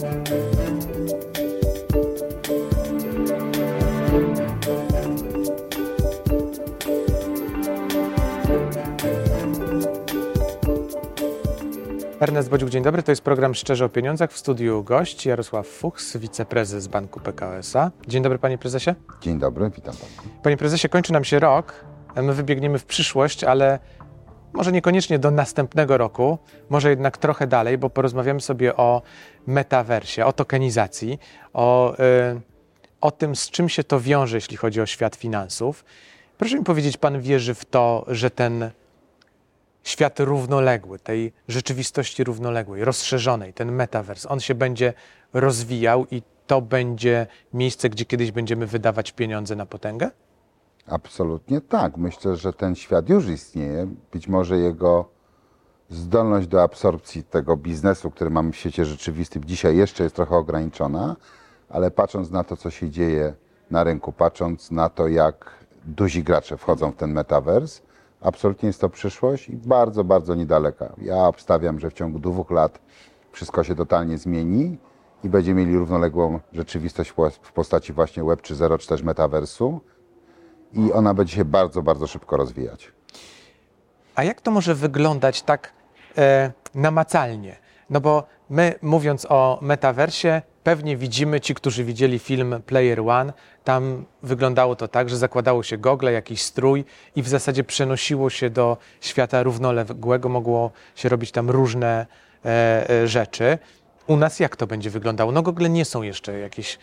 Ernest Bodziuk, dzień dobry. To jest program Szczerze o Pieniądzach. W studiu gość Jarosław Fuchs, wiceprezes Banku PKO SA. Dzień dobry, panie prezesie. Dzień dobry, witam pana. Panie prezesie, kończy nam się rok. My wybiegniemy w przyszłość, ale może niekoniecznie do następnego roku, może jednak trochę dalej, bo porozmawiamy sobie o metaversie, o tokenizacji, o, y, o tym, z czym się to wiąże, jeśli chodzi o świat finansów. Proszę mi powiedzieć, pan wierzy w to, że ten świat równoległy, tej rzeczywistości równoległej, rozszerzonej, ten metavers, on się będzie rozwijał i to będzie miejsce, gdzie kiedyś będziemy wydawać pieniądze na potęgę? Absolutnie tak. Myślę, że ten świat już istnieje. Być może jego zdolność do absorpcji tego biznesu, który mamy w świecie rzeczywistym, dzisiaj jeszcze jest trochę ograniczona, ale patrząc na to, co się dzieje na rynku, patrząc na to, jak duzi gracze wchodzą w ten metavers, absolutnie jest to przyszłość i bardzo, bardzo niedaleka. Ja obstawiam, że w ciągu dwóch lat wszystko się totalnie zmieni i będziemy mieli równoległą rzeczywistość w postaci właśnie Web 3.0 czy też metaversu i ona będzie się bardzo, bardzo szybko rozwijać. A jak to może wyglądać tak e, namacalnie? No bo my mówiąc o metaversie, pewnie widzimy ci, którzy widzieli film Player One, tam wyglądało to tak, że zakładało się gogle, jakiś strój i w zasadzie przenosiło się do świata równoległego, mogło się robić tam różne e, e, rzeczy. U nas jak to będzie wyglądało? No gogle nie są jeszcze jakieś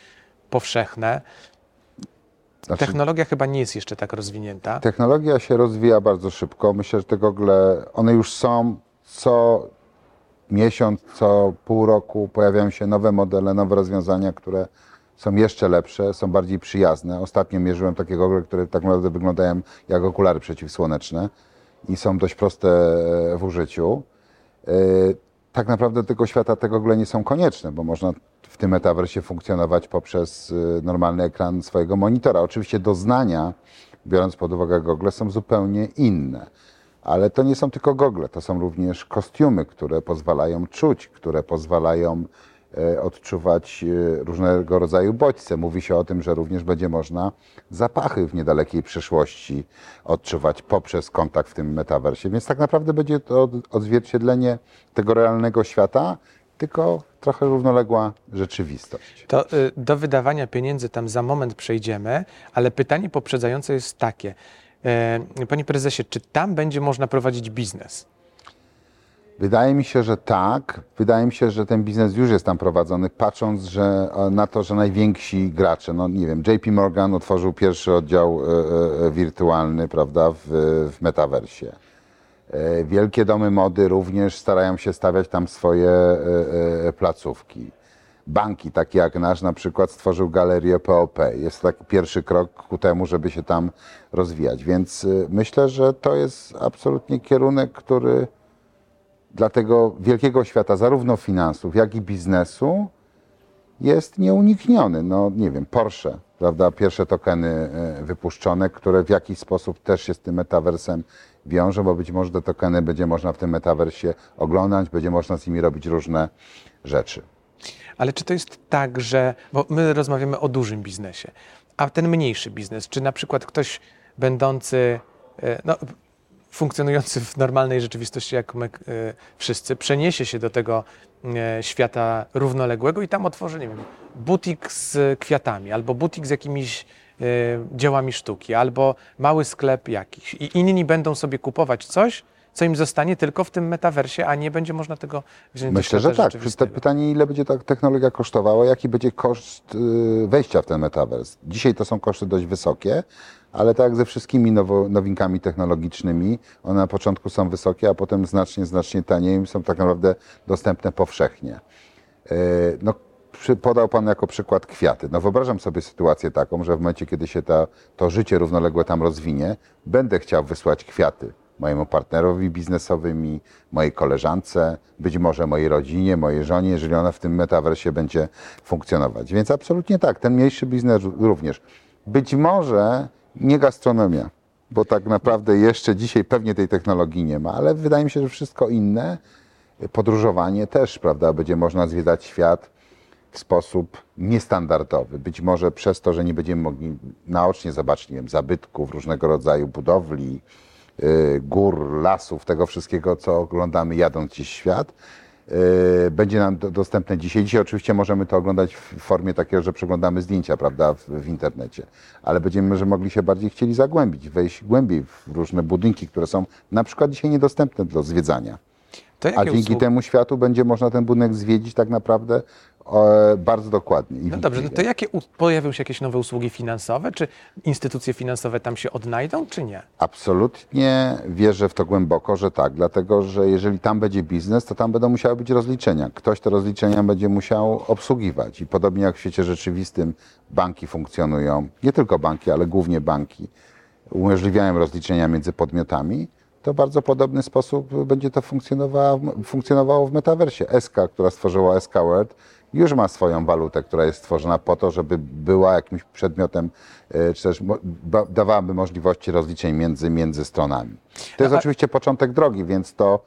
powszechne. Znaczy, Technologia chyba nie jest jeszcze tak rozwinięta. Technologia się rozwija bardzo szybko. Myślę, że te gogle, one już są co miesiąc, co pół roku pojawiają się nowe modele, nowe rozwiązania, które są jeszcze lepsze, są bardziej przyjazne. Ostatnio mierzyłem takie gogle, które tak naprawdę wyglądają jak okulary przeciwsłoneczne i są dość proste w użyciu. E, tak naprawdę tego świata te gogle nie są konieczne, bo można w tym metaversie funkcjonować poprzez e, normalny ekran swojego monitora. Oczywiście doznania, biorąc pod uwagę gogle, są zupełnie inne. Ale to nie są tylko gogle, to są również kostiumy, które pozwalają czuć, które pozwalają e, odczuwać e, różnego rodzaju bodźce. Mówi się o tym, że również będzie można zapachy w niedalekiej przyszłości odczuwać poprzez kontakt w tym metaversie. Więc tak naprawdę będzie to odzwierciedlenie tego realnego świata, tylko trochę równoległa rzeczywistość. To y, do wydawania pieniędzy tam za moment przejdziemy, ale pytanie poprzedzające jest takie. E, panie prezesie, czy tam będzie można prowadzić biznes? Wydaje mi się, że tak. Wydaje mi się, że ten biznes już jest tam prowadzony, patrząc że, e, na to, że najwięksi gracze, no nie wiem, JP Morgan otworzył pierwszy oddział e, e, wirtualny, prawda, w, w metaversie. E, wielkie domy mody również starają się stawiać tam swoje e, placówki banki, takie jak nasz, na przykład stworzył galerię POP. Jest to taki pierwszy krok ku temu, żeby się tam rozwijać. Więc myślę, że to jest absolutnie kierunek, który dla tego wielkiego świata, zarówno finansów, jak i biznesu, jest nieunikniony. No nie wiem, Porsche, prawda, pierwsze tokeny y, wypuszczone, które w jakiś sposób też się z tym metaversem wiążą, bo być może te tokeny będzie można w tym metaversie oglądać, będzie można z nimi robić różne rzeczy. Ale czy to jest tak, że, bo my rozmawiamy o dużym biznesie, a ten mniejszy biznes, czy na przykład ktoś będący, e, no, funkcjonujący w normalnej rzeczywistości, jak my e, wszyscy, przeniesie się do tego e, świata równoległego i tam otworzy, nie wiem, butik z kwiatami, albo butik z jakimiś dziełami sztuki, albo mały sklep jakiś. I inni będą sobie kupować coś, co im zostanie tylko w tym metaversie, a nie będzie można tego wziąć Myślę, że tak. To pytanie, ile będzie ta technologia kosztowała, jaki będzie koszt y, wejścia w ten metavers. Dzisiaj to są koszty dość wysokie, ale tak jak ze wszystkimi nowo, nowinkami technologicznymi, one na początku są wysokie, a potem znacznie, znacznie taniej i są tak naprawdę dostępne powszechnie. Y, no, podał Pan jako przykład kwiaty. No wyobrażam sobie sytuację taką, że w momencie, kiedy się ta, to życie równoległe tam rozwinie, będę chciał wysłać kwiaty mojemu partnerowi biznesowi, mojej koleżance, być może mojej rodzinie, mojej żonie, jeżeli ona w tym metaversie będzie funkcjonować. Więc absolutnie tak, ten mniejszy biznes również. Być może nie gastronomia, bo tak naprawdę jeszcze dzisiaj pewnie tej technologii nie ma, ale wydaje mi się, że wszystko inne, podróżowanie też, prawda, będzie można zwiedzać świat w sposób niestandardowy. Być może przez to, że nie będziemy mogli naocznie zobaczyć nie wiem, zabytków, różnego rodzaju budowli, gór, lasów, tego wszystkiego, co oglądamy jadąc gdzieś w świat, y, będzie nam do, dostępne dzisiaj. Dzisiaj oczywiście możemy to oglądać w formie takiego, że przeglądamy zdjęcia, prawda, w, w internecie, ale będziemy może mogli się bardziej chcieli zagłębić, wejść głębiej w różne budynki, które są na przykład dzisiaj niedostępne do zwiedzania. A dzięki usługi- temu światu będzie można ten budynek zwiedzić tak naprawdę e, bardzo dokładnie. No dobrze, no to jakie pojawią się jakieś nowe usługi finansowe? Czy instytucje finansowe tam się odnajdą, czy nie? Absolutnie wierzę w to głęboko, że tak, dlatego że jeżeli tam będzie biznes, to tam będą musiały być rozliczenia. Ktoś te rozliczenia będzie musiał obsługiwać. I podobnie jak w świecie rzeczywistym banki funkcjonują, nie tylko banki, ale głównie banki, umożliwiają rozliczenia między podmiotami, to bardzo podobny sposób będzie to funkcjonowało, funkcjonowało w metaversie. SK, która stworzyła SK World, już ma swoją walutę, która jest stworzona po to, żeby była jakimś przedmiotem, e, czy też dawałaby możliwości rozliczeń między, między stronami. To jest oczywiście początek drogi, więc to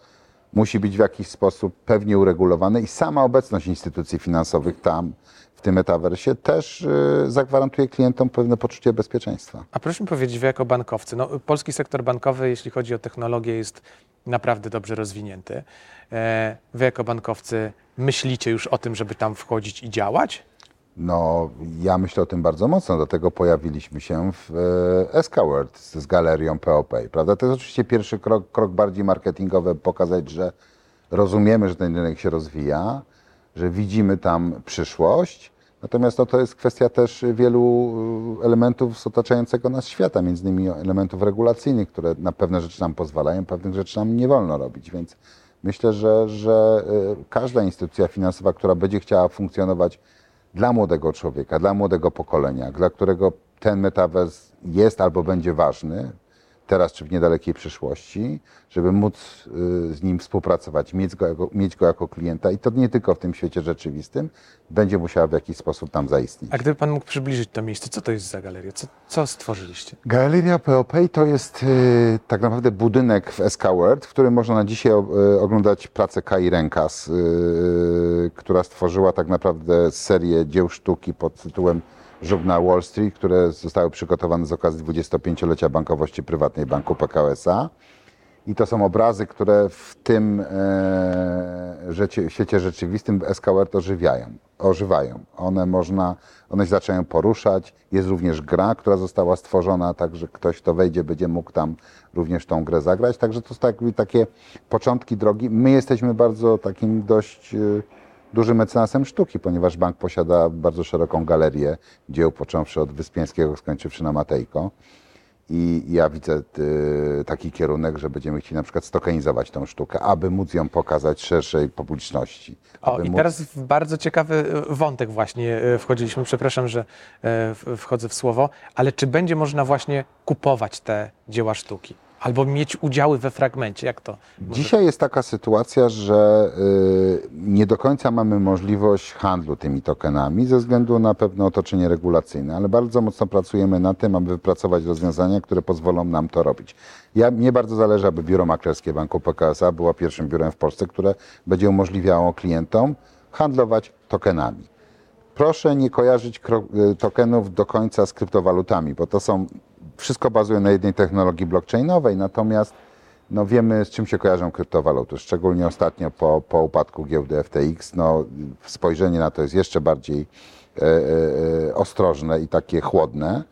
musi być w jakiś sposób pewnie uregulowane i sama obecność instytucji finansowych tam, w tym metaversie, też e, zagwarantuje klientom pewne poczucie bezpieczeństwa. A proszę mi powiedzieć, wy jako bankowcy, no, polski sektor bankowy, jeśli chodzi o technologię, jest naprawdę dobrze rozwinięty. E, Wy jako bankowcy myślicie już o tym, żeby tam wchodzić i działać? No, ja myślę o tym bardzo mocno, dlatego pojawiliśmy się w e, SK World z, z galerią POP, prawda? To jest oczywiście pierwszy krok, krok bardziej marketingowy, pokazać, że rozumiemy, że ten rynek się rozwija, że widzimy tam przyszłość, natomiast no, to jest kwestia też wielu e, elementów z otaczającego nas świata, między innymi elementów regulacyjnych, które na pewne rzeczy nam pozwalają, pewnych rzeczy nam nie wolno robić, więc myślę, że, że e, każda instytucja finansowa, która będzie chciała funkcjonować dla młodego człowieka, dla młodego pokolenia, dla którego ten metavers jest albo będzie ważny, teraz czy w niedalekiej przyszłości, żeby móc y, z nim współpracować, mieć go, jako, mieć go jako klienta i to nie tylko w tym świecie rzeczywistym, będzie musiała w jakiś sposób tam zaistnieć. A gdyby pan mógł przybliżyć to miejsce, co to jest za galeria? Co, co stworzyliście? Galeria POP to jest y, tak naprawdę budynek w SK World, w którym można na dzisiaj o- y, oglądać pracę Kai Renkas, y, która stworzyła tak naprawdę serię dzieł sztuki pod tytułem Żuk na Wall Street, które zostały przygotowane z okazji 25-lecia bankowości prywatnej Banku PKO SA. I to są obrazy, które w tym e, świecie rzeczywistym SKWR ożywiają, ożywają. One można, one się zaczynają poruszać. Jest również gra, która została stworzona, tak że ktoś, kto wejdzie, będzie mógł tam również tą grę zagrać. Także to są tak, takie początki drogi. My jesteśmy bardzo takim dość e, dużym mecenasem sztuki, ponieważ bank posiada bardzo szeroką galerię dzieł, począwszy od Wyspiańskiego, skończywszy na Matejko. I ja widzę taki kierunek, że będziemy chcieli na przykład stokenizować tą sztukę, aby móc ją pokazać szerszej publiczności. O, i móc- teraz w bardzo ciekawy e, wątek właśnie e, wchodziliśmy. Przepraszam, że e, wchodzę w słowo, ale czy będzie można właśnie kupować te dzieła sztuki? Albo mieć udziały we fragmencie? Jak to? może- Dzisiaj jest taka sytuacja, że y, nie do końca mamy możliwość handlu tymi tokenami ze względu na pewne otoczenie regulacyjne, ale bardzo mocno pracujemy na tym, aby wypracować rozwiązania, które pozwolą nam to robić. Ja, mnie bardzo zależy, aby biuro maklerskie Banku PKSA było pierwszym biurem w Polsce, które będzie umożliwiało klientom handlować tokenami. Proszę nie kojarzyć y, tokenów do końca z kryptowalutami, bo to są, wszystko bazuje na jednej technologii blockchainowej, natomiast no wiemy, z czym się kojarzą kryptowaluty, szczególnie ostatnio po, po upadku giełdy FTX. No, spojrzenie na to jest jeszcze bardziej e, e, ostrożne i takie chłodne.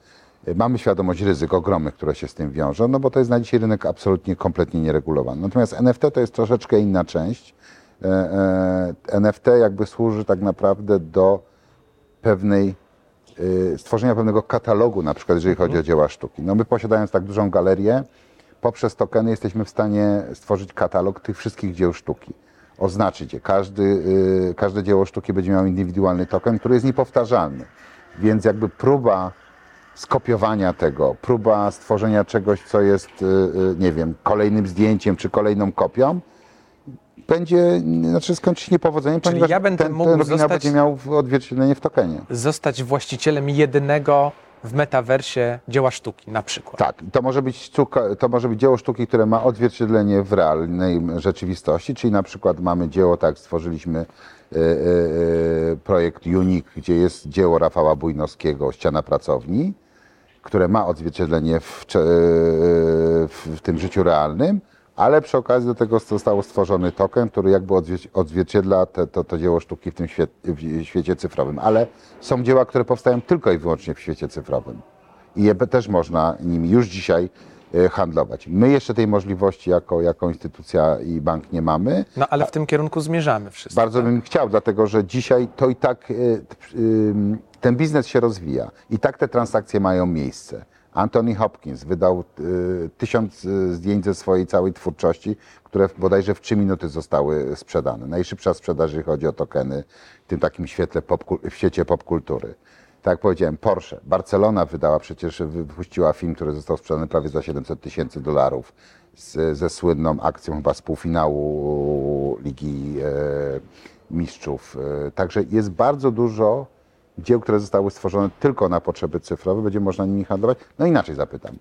Mamy świadomość ryzyk ogromnych, które się z tym wiążą, no bo to jest na dzisiaj rynek absolutnie, kompletnie nieregulowany. Natomiast NFT to jest troszeczkę inna część. E, e, NFT jakby służy tak naprawdę do pewnej, stworzenia pewnego katalogu, na przykład jeżeli chodzi o dzieła sztuki. No my posiadając tak dużą galerię, poprzez tokeny jesteśmy w stanie stworzyć katalog tych wszystkich dzieł sztuki. Oznaczyć je. Każdy, y, każde dzieło sztuki będzie miało indywidualny token, który jest niepowtarzalny. Więc jakby próba skopiowania tego, próba stworzenia czegoś, co jest, y, y, nie wiem, kolejnym zdjęciem czy kolejną kopią, będzie, znaczy skończy się niepowodzeniem, Czyli ponieważ ja będę ten, mógł ten zostać- będzie miał odzwierciedlenie w tokenie. Zostać właścicielem jedynego w metaversie dzieła sztuki na przykład. Tak, to może, być sztuka, to może być dzieło sztuki, które ma odzwierciedlenie w realnej rzeczywistości, czyli na przykład mamy dzieło, tak stworzyliśmy e, e, projekt Unique, gdzie jest dzieło Rafała Bujnowskiego, Ściana Pracowni, które ma odzwierciedlenie w, w, w tym życiu realnym, ale przy okazji do tego został stworzony token, który jakby odzwier- odzwierciedla te, to, to dzieło sztuki w tym świe- w świecie cyfrowym. Ale są dzieła, które powstają tylko i wyłącznie w świecie cyfrowym i je też można nimi już dzisiaj e, handlować. My jeszcze tej możliwości jako, jako instytucja i bank nie mamy. No ale w tym kierunku zmierzamy wszyscy. Bardzo bym chciał, dlatego że dzisiaj to i tak e, ym, ten biznes się rozwija i tak te transakcje mają miejsce. Anthony Hopkins wydał y, tysiąc y, zdjęć ze swojej całej twórczości, które bodajże w trzy minuty zostały sprzedane. Najszybsza sprzedaż, jeżeli chodzi o tokeny w tym takim świetle pop, w świecie popkultury. Tak jak powiedziałem, Porsche. Barcelona wydała przecież, wy- wypuściła film, który został sprzedany prawie za 700 tysięcy dolarów ze słynną akcją chyba z półfinału Ligi e, Mistrzów. E, także jest bardzo dużo dzieł, które zostały stworzone tylko na potrzeby cyfrowe, będzie można nimi handlować. No inaczej zapytam.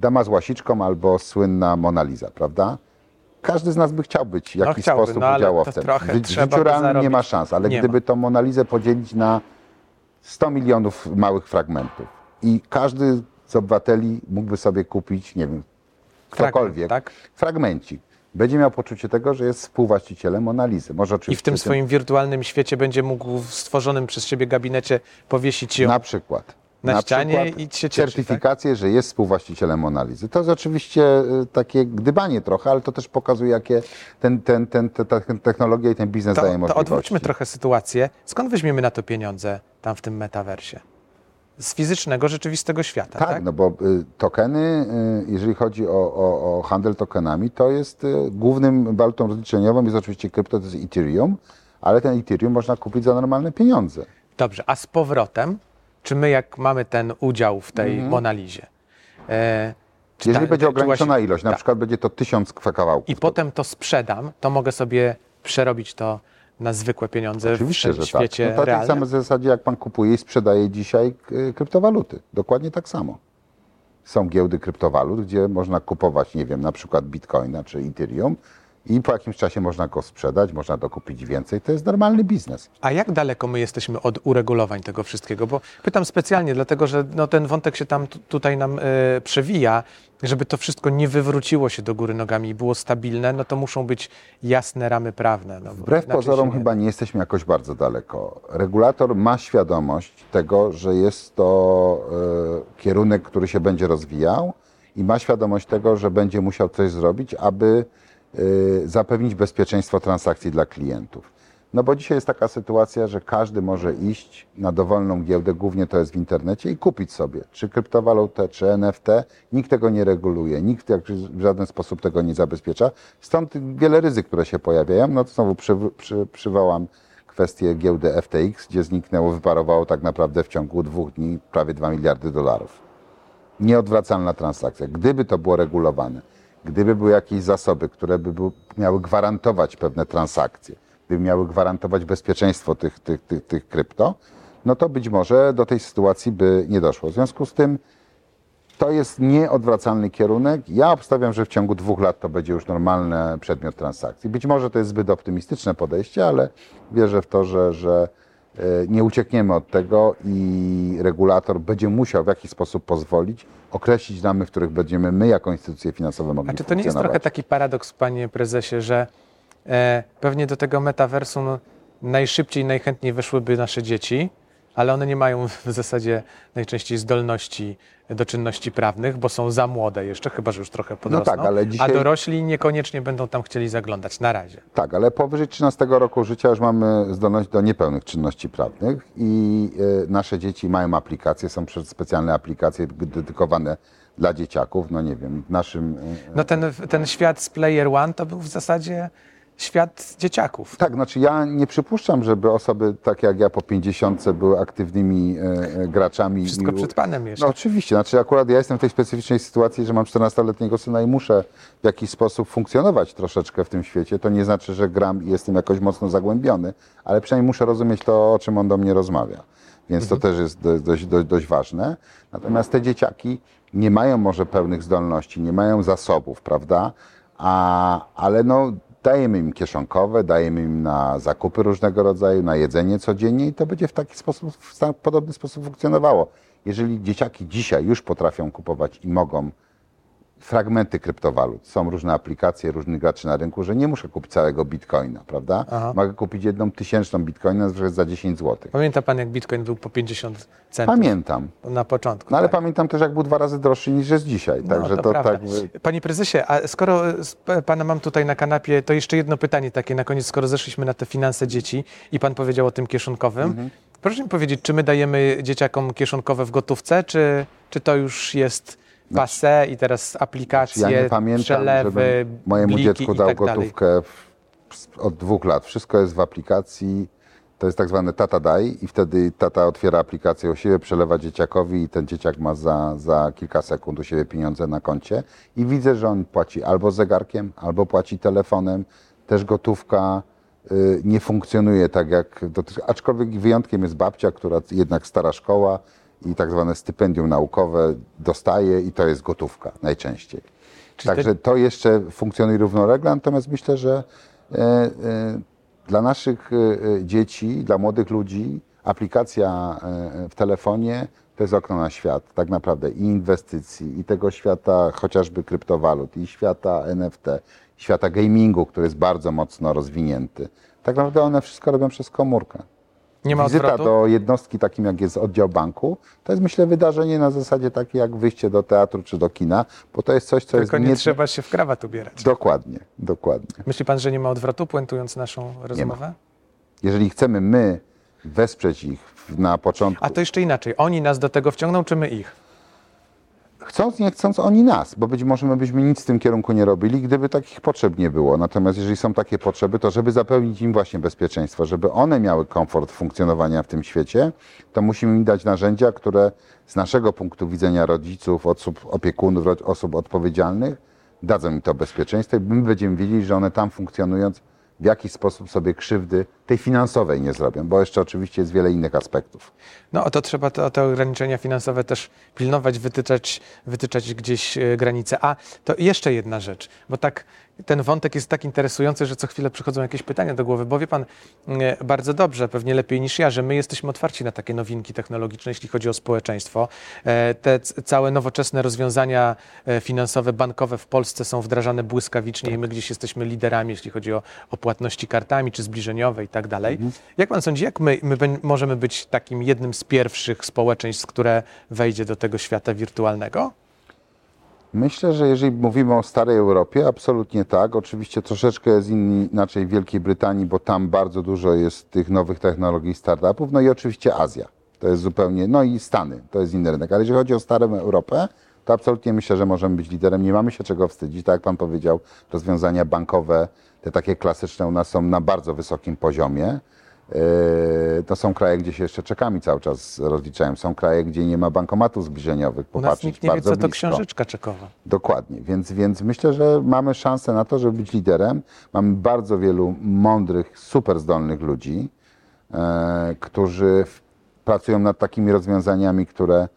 Dama z łasiczką albo słynna Mona Lisa, prawda? Każdy z nas by chciał być w No jakiś chciałby, sposób no udziałowcem. W życiu realnym nie ma szans, ale Nie gdyby to Monalizę podzielić na 100 milionów małych fragmentów i każdy z obywateli mógłby sobie kupić, nie wiem, ktokolwiek, tak? fragmencik, będzie miał poczucie tego, że jest współwłaścicielem Monalizy. Może I oczywiście w tym swoim wirtualnym świecie będzie mógł w stworzonym przez siebie gabinecie powiesić ją. Na przykład. Na ścianie przykład i się cieszy, tak? Certyfikację, że jest współwłaścicielem Monalizy. To jest oczywiście y, takie gdybanie trochę, ale to też pokazuje, jakie ten, ten, ten, te- ta technologia i ten biznes To, daje to możliwości. odwróćmy trochę sytuację. Skąd weźmiemy na to pieniądze tam w tym metaversie? Z fizycznego, rzeczywistego świata, tak? Tak, no bo y, tokeny, y, jeżeli chodzi o, o, o handel tokenami, to jest y, głównym walutą rozliczeniową, jest oczywiście krypto, to jest Ethereum, ale ten Ethereum można kupić za normalne pieniądze. Dobrze, a z powrotem, czy my jak mamy ten udział w tej Monalizie? E, czy Mhm. Jeżeli ta- będzie ograniczona ilość, na tak. przykład będzie to tysiąc kawałków. I to- potem to sprzedam, to mogę sobie przerobić to na zwykłe pieniądze Oczywiście, w że świecie tak. No to realnym. samej zasadzie, jak pan kupuje i sprzedaje dzisiaj y, kryptowaluty. Dokładnie tak samo. Są giełdy kryptowalut, gdzie można kupować, nie wiem, na przykład bitcoina czy ethereum i po jakimś czasie można go sprzedać, można dokupić więcej. To jest normalny biznes. A jak daleko my jesteśmy od uregulowań tego wszystkiego? Bo pytam specjalnie, dlatego że no, ten wątek się tam tu- tutaj nam e, przewija, żeby to wszystko nie wywróciło się do góry nogami i było stabilne, no to muszą być jasne ramy prawne. No, Wbrew pozorom nie chyba nie jesteśmy jakoś bardzo daleko. Regulator ma świadomość tego, że jest to e, kierunek, który się będzie rozwijał i ma świadomość tego, że będzie musiał coś zrobić, aby zapewnić bezpieczeństwo transakcji dla klientów. No bo dzisiaj jest taka sytuacja, że każdy może iść na dowolną giełdę, głównie to jest w internecie, i kupić sobie czy kryptowalutę, czy NFT. Nikt tego nie reguluje, nikt w żaden sposób tego nie zabezpiecza. Stąd wiele ryzyk, które się pojawiają. No to znowu przy, przy, przywołam kwestię giełdy FTX, gdzie zniknęło, wyparowało tak naprawdę w ciągu dwóch dni prawie 2 miliardy dolarów nieodwracalna transakcja. Gdyby to było regulowane, gdyby były jakieś zasoby, które by był, miały gwarantować pewne transakcje, gdyby miały gwarantować bezpieczeństwo tych, tych, tych, tych krypto, no to być może do tej sytuacji by nie doszło. W związku z tym to jest nieodwracalny kierunek. Ja obstawiam, że w ciągu dwóch lat to będzie już normalny przedmiot transakcji. Być może to jest zbyt optymistyczne podejście, ale wierzę w to, że, że nie uciekniemy od tego i regulator będzie musiał w jakiś sposób pozwolić określić ramy, w których będziemy my jako instytucje finansowe mogli A czy to nie jest trochę taki paradoks, panie prezesie, że e, pewnie do tego metaversum najszybciej, najchętniej weszłyby nasze dzieci, ale one nie mają w zasadzie najczęściej zdolności do czynności prawnych, bo są za młode jeszcze, chyba że już trochę podrosną, tak, ale dzisiaj- a dorośli niekoniecznie będą tam chcieli zaglądać. Na razie. Tak, ale powyżej 13 roku życia już mamy zdolność do niepełnych czynności prawnych i e, nasze dzieci mają aplikacje, są specjalne aplikacje dedykowane dla dzieciaków, no nie wiem, w naszym... e, No ten, ten świat z Player One to był w zasadzie świat dzieciaków. Tak, znaczy ja nie przypuszczam, żeby osoby takie jak ja po 50 były aktywnymi e, e, graczami. Wszystko przed panem jeszcze. No oczywiście, znaczy akurat ja jestem w tej specyficznej sytuacji, że mam 14-letniego syna i muszę w jakiś sposób funkcjonować troszeczkę w tym świecie. To nie znaczy, że gram i jestem jakoś mocno zagłębiony, ale przynajmniej muszę rozumieć to, o czym on do mnie rozmawia. Więc to też jest do- dość, dość, dość ważne. Natomiast te dzieciaki nie mają może pełnych zdolności, nie mają zasobów, prawda? A, ale no, dajemy im kieszonkowe, dajemy im na zakupy różnego rodzaju, na jedzenie codziennie i to będzie w taki sposób, w podobny sposób funkcjonowało. Jeżeli dzieciaki dzisiaj już potrafią kupować i mogą fragmenty kryptowalut, są różne aplikacje, różnych graczy na rynku, że nie muszę kupić całego bitcoina, prawda? Aha. Mogę kupić jedną tysięczną bitcoina za 10 zł. Pamięta pan, jak bitcoin był po 50 centów Pamiętam. na początku? No ale tak? pamiętam też, jak był dwa razy droższy niż jest dzisiaj. Także no, to, prawda. tak. Panie prezesie, a skoro pana mam tutaj na kanapie, to jeszcze jedno pytanie takie na koniec, skoro zeszliśmy na te finanse dzieci i pan powiedział o tym kieszonkowym. Mhm. Proszę mi powiedzieć, czy my dajemy dzieciakom kieszonkowe w gotówce, czy, czy to już jest passe i teraz aplikacje, Ja nie pamiętam, przelewy, mojemu dziecku dał tak gotówkę w, od dwóch lat. Wszystko jest w aplikacji. To jest tak zwany tata daj i wtedy tata otwiera aplikację u siebie, przelewa dzieciakowi i ten dzieciak ma za, za kilka sekund u siebie pieniądze na koncie i widzę, że on płaci albo zegarkiem, albo płaci telefonem. Też gotówka y, nie funkcjonuje tak jak dotychczas, aczkolwiek wyjątkiem jest babcia, która jednak stara szkoła i tak zwane stypendium naukowe dostaje i to jest gotówka najczęściej. Czy Także to jeszcze funkcjonuje równolegle, natomiast myślę, że e, e, dla naszych e, e, dzieci, dla młodych ludzi aplikacja e, w telefonie to jest okno na świat tak naprawdę i inwestycji, i tego świata chociażby kryptowalut, i świata NFT, świata gamingu, który jest bardzo mocno rozwinięty. Tak naprawdę one wszystko robią przez komórkę. Nie ma Wizyta odwrotu? do jednostki takim jak jest oddział banku, to jest myślę wydarzenie na zasadzie takie jak wyjście do teatru czy do kina, bo to jest coś, co Tylko jest nie trzeba się w krawat ubierać. Dokładnie, dokładnie. Myśli pan, że nie ma odwrotu, puentując naszą rozmowę? Jeżeli chcemy my wesprzeć ich na początku, A to jeszcze inaczej. Oni nas do tego wciągną, czy my ich? Chcąc nie chcąc oni nas, bo być może my byśmy nic w tym kierunku nie robili, gdyby takich potrzeb nie było. Natomiast jeżeli są takie potrzeby, to żeby zapewnić im właśnie bezpieczeństwo, żeby one miały komfort funkcjonowania w tym świecie, to musimy im dać narzędzia, które z naszego punktu widzenia rodziców, osób, opiekunów, osób odpowiedzialnych, dadzą im to bezpieczeństwo i my będziemy wiedzieli, że one tam funkcjonując w jakiś sposób sobie krzywdy tej finansowej nie zrobią, bo jeszcze oczywiście jest wiele innych aspektów. No to trzeba te, te ograniczenia finansowe też pilnować, wytyczać, wytyczać gdzieś e, granice. A to jeszcze jedna rzecz, bo tak ten wątek jest tak interesujący, że co chwilę przychodzą jakieś pytania do głowy, bo wie pan e, bardzo dobrze, pewnie lepiej niż ja, że my jesteśmy otwarci na takie nowinki technologiczne, jeśli chodzi o społeczeństwo. E, Te całe nowoczesne rozwiązania finansowe, bankowe w Polsce są wdrażane błyskawicznie i my gdzieś jesteśmy liderami, jeśli chodzi o, o płatności kartami, czy zbliżeniowe i tak dalej. Jak pan sądzi, jak my, my możemy być takim jednym z pierwszych społeczeństw, które wejdzie do tego świata wirtualnego? Myślę, że jeżeli mówimy o starej Europie, absolutnie tak. Oczywiście troszeczkę jest inaczej w Wielkiej Brytanii, bo tam bardzo dużo jest tych nowych technologii, startupów. No i oczywiście Azja. To jest zupełnie, no i Stany, to jest inny rynek. Ale jeżeli chodzi o starą Europę, to absolutnie myślę, że możemy być liderem. Nie mamy się czego wstydzić. Tak jak Pan powiedział, rozwiązania bankowe, te takie klasyczne u nas są na bardzo wysokim poziomie. Yy, To są kraje, gdzie się jeszcze czekami cały czas rozliczają. Są kraje, gdzie nie ma bankomatów zbliżeniowych. U nas nikt nie wie, co to blisko. książeczka czekowa. Dokładnie, więc, więc myślę, że mamy szansę na to, żeby być liderem. Mamy bardzo wielu mądrych, super zdolnych ludzi, e, którzy pracują nad takimi rozwiązaniami, które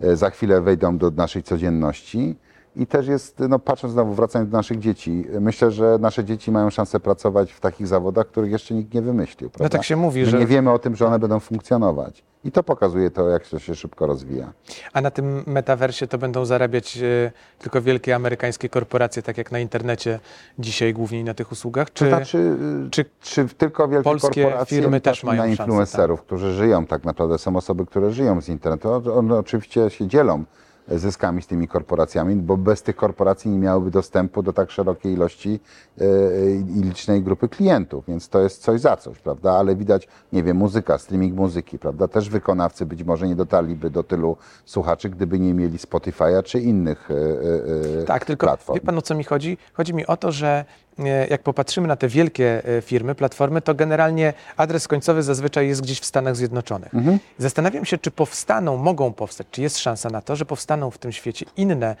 e, za chwilę wejdą do naszej codzienności. I też jest, no patrząc znowu, wracając do naszych dzieci, myślę, że nasze dzieci mają szansę pracować w takich zawodach, których jeszcze nikt nie wymyślił. Prawda? tak się mówi, My że- nie wiemy o tym, że one będą funkcjonować. I to pokazuje to, jak to się szybko rozwija. A na tym metaversie to będą zarabiać e, tylko wielkie amerykańskie korporacje, tak jak na internecie dzisiaj głównie na tych usługach? Czy To znaczy, czy czy, czy tylko wielkie polskie korporacje firmy też mają na szansę, tak? influencerów, którzy żyją tak naprawdę, są osoby, które żyją z internetu. One- One oczywiście się dzielą zyskami z tymi korporacjami, bo bez tych korporacji nie miałyby dostępu do tak szerokiej ilości e, i licznej grupy klientów, więc to jest coś za coś, prawda? Ale widać, nie wiem, muzyka, streaming muzyki, prawda? Też wykonawcy być może nie dotarliby do tylu słuchaczy, gdyby nie mieli Spotify'a czy innych e, e, e, Tak, tylko platform. wie pan o co mi chodzi? Chodzi mi o to, że e, jak popatrzymy na te wielkie e, firmy, platformy, to generalnie adres końcowy zazwyczaj jest gdzieś w Stanach Zjednoczonych. Zastanawiam się, czy powstaną, mogą powstać, czy jest szansa na to, że powstaną w tym świecie inne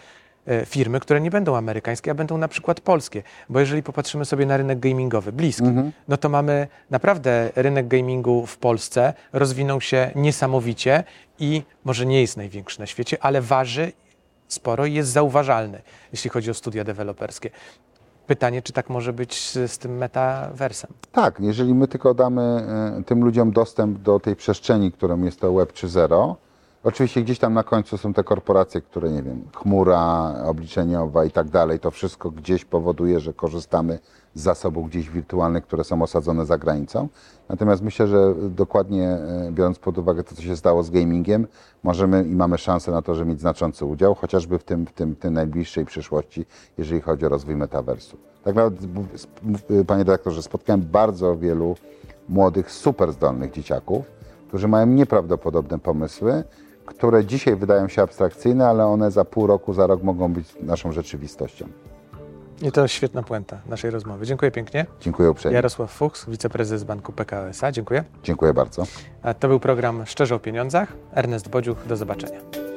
e, firmy, które nie będą amerykańskie, a będą na przykład polskie. Bo jeżeli popatrzymy sobie na rynek gamingowy, bliski, no to mamy naprawdę rynek gamingu w Polsce, rozwinął się niesamowicie i może nie jest największy na świecie, ale waży sporo i jest zauważalny, jeśli chodzi o studia deweloperskie. Pytanie, czy tak może być z, z tym metaversem? Tak, jeżeli my tylko damy e, tym ludziom dostęp do tej przestrzeni, którą jest to Web 3.0, oczywiście gdzieś tam na końcu są te korporacje, które, nie wiem, chmura obliczeniowa i tak dalej, to wszystko gdzieś powoduje, że korzystamy z zasobów gdzieś wirtualnych, które są osadzone za granicą. Natomiast myślę, że dokładnie e, biorąc pod uwagę to, co się stało z gamingiem, możemy i mamy szansę na to, żeby mieć znaczący udział, chociażby w tym, w tym, w tym najbliższej przyszłości, jeżeli chodzi o rozwój metaversu. Tak naprawdę, panie dyrektorze, spotkałem bardzo wielu młodych, super zdolnych dzieciaków, którzy mają nieprawdopodobne pomysły, które dzisiaj wydają się abstrakcyjne, ale one za pół roku, za rok mogą być naszą rzeczywistością. I to świetna puenta naszej rozmowy. Dziękuję pięknie. Dziękuję uprzejmie. Jarosław Fuchs, wiceprezes Banku PKO SA. Dziękuję. Dziękuję bardzo. A to był program Szczerze o Pieniądzach. Ernest Bodziuch, do zobaczenia.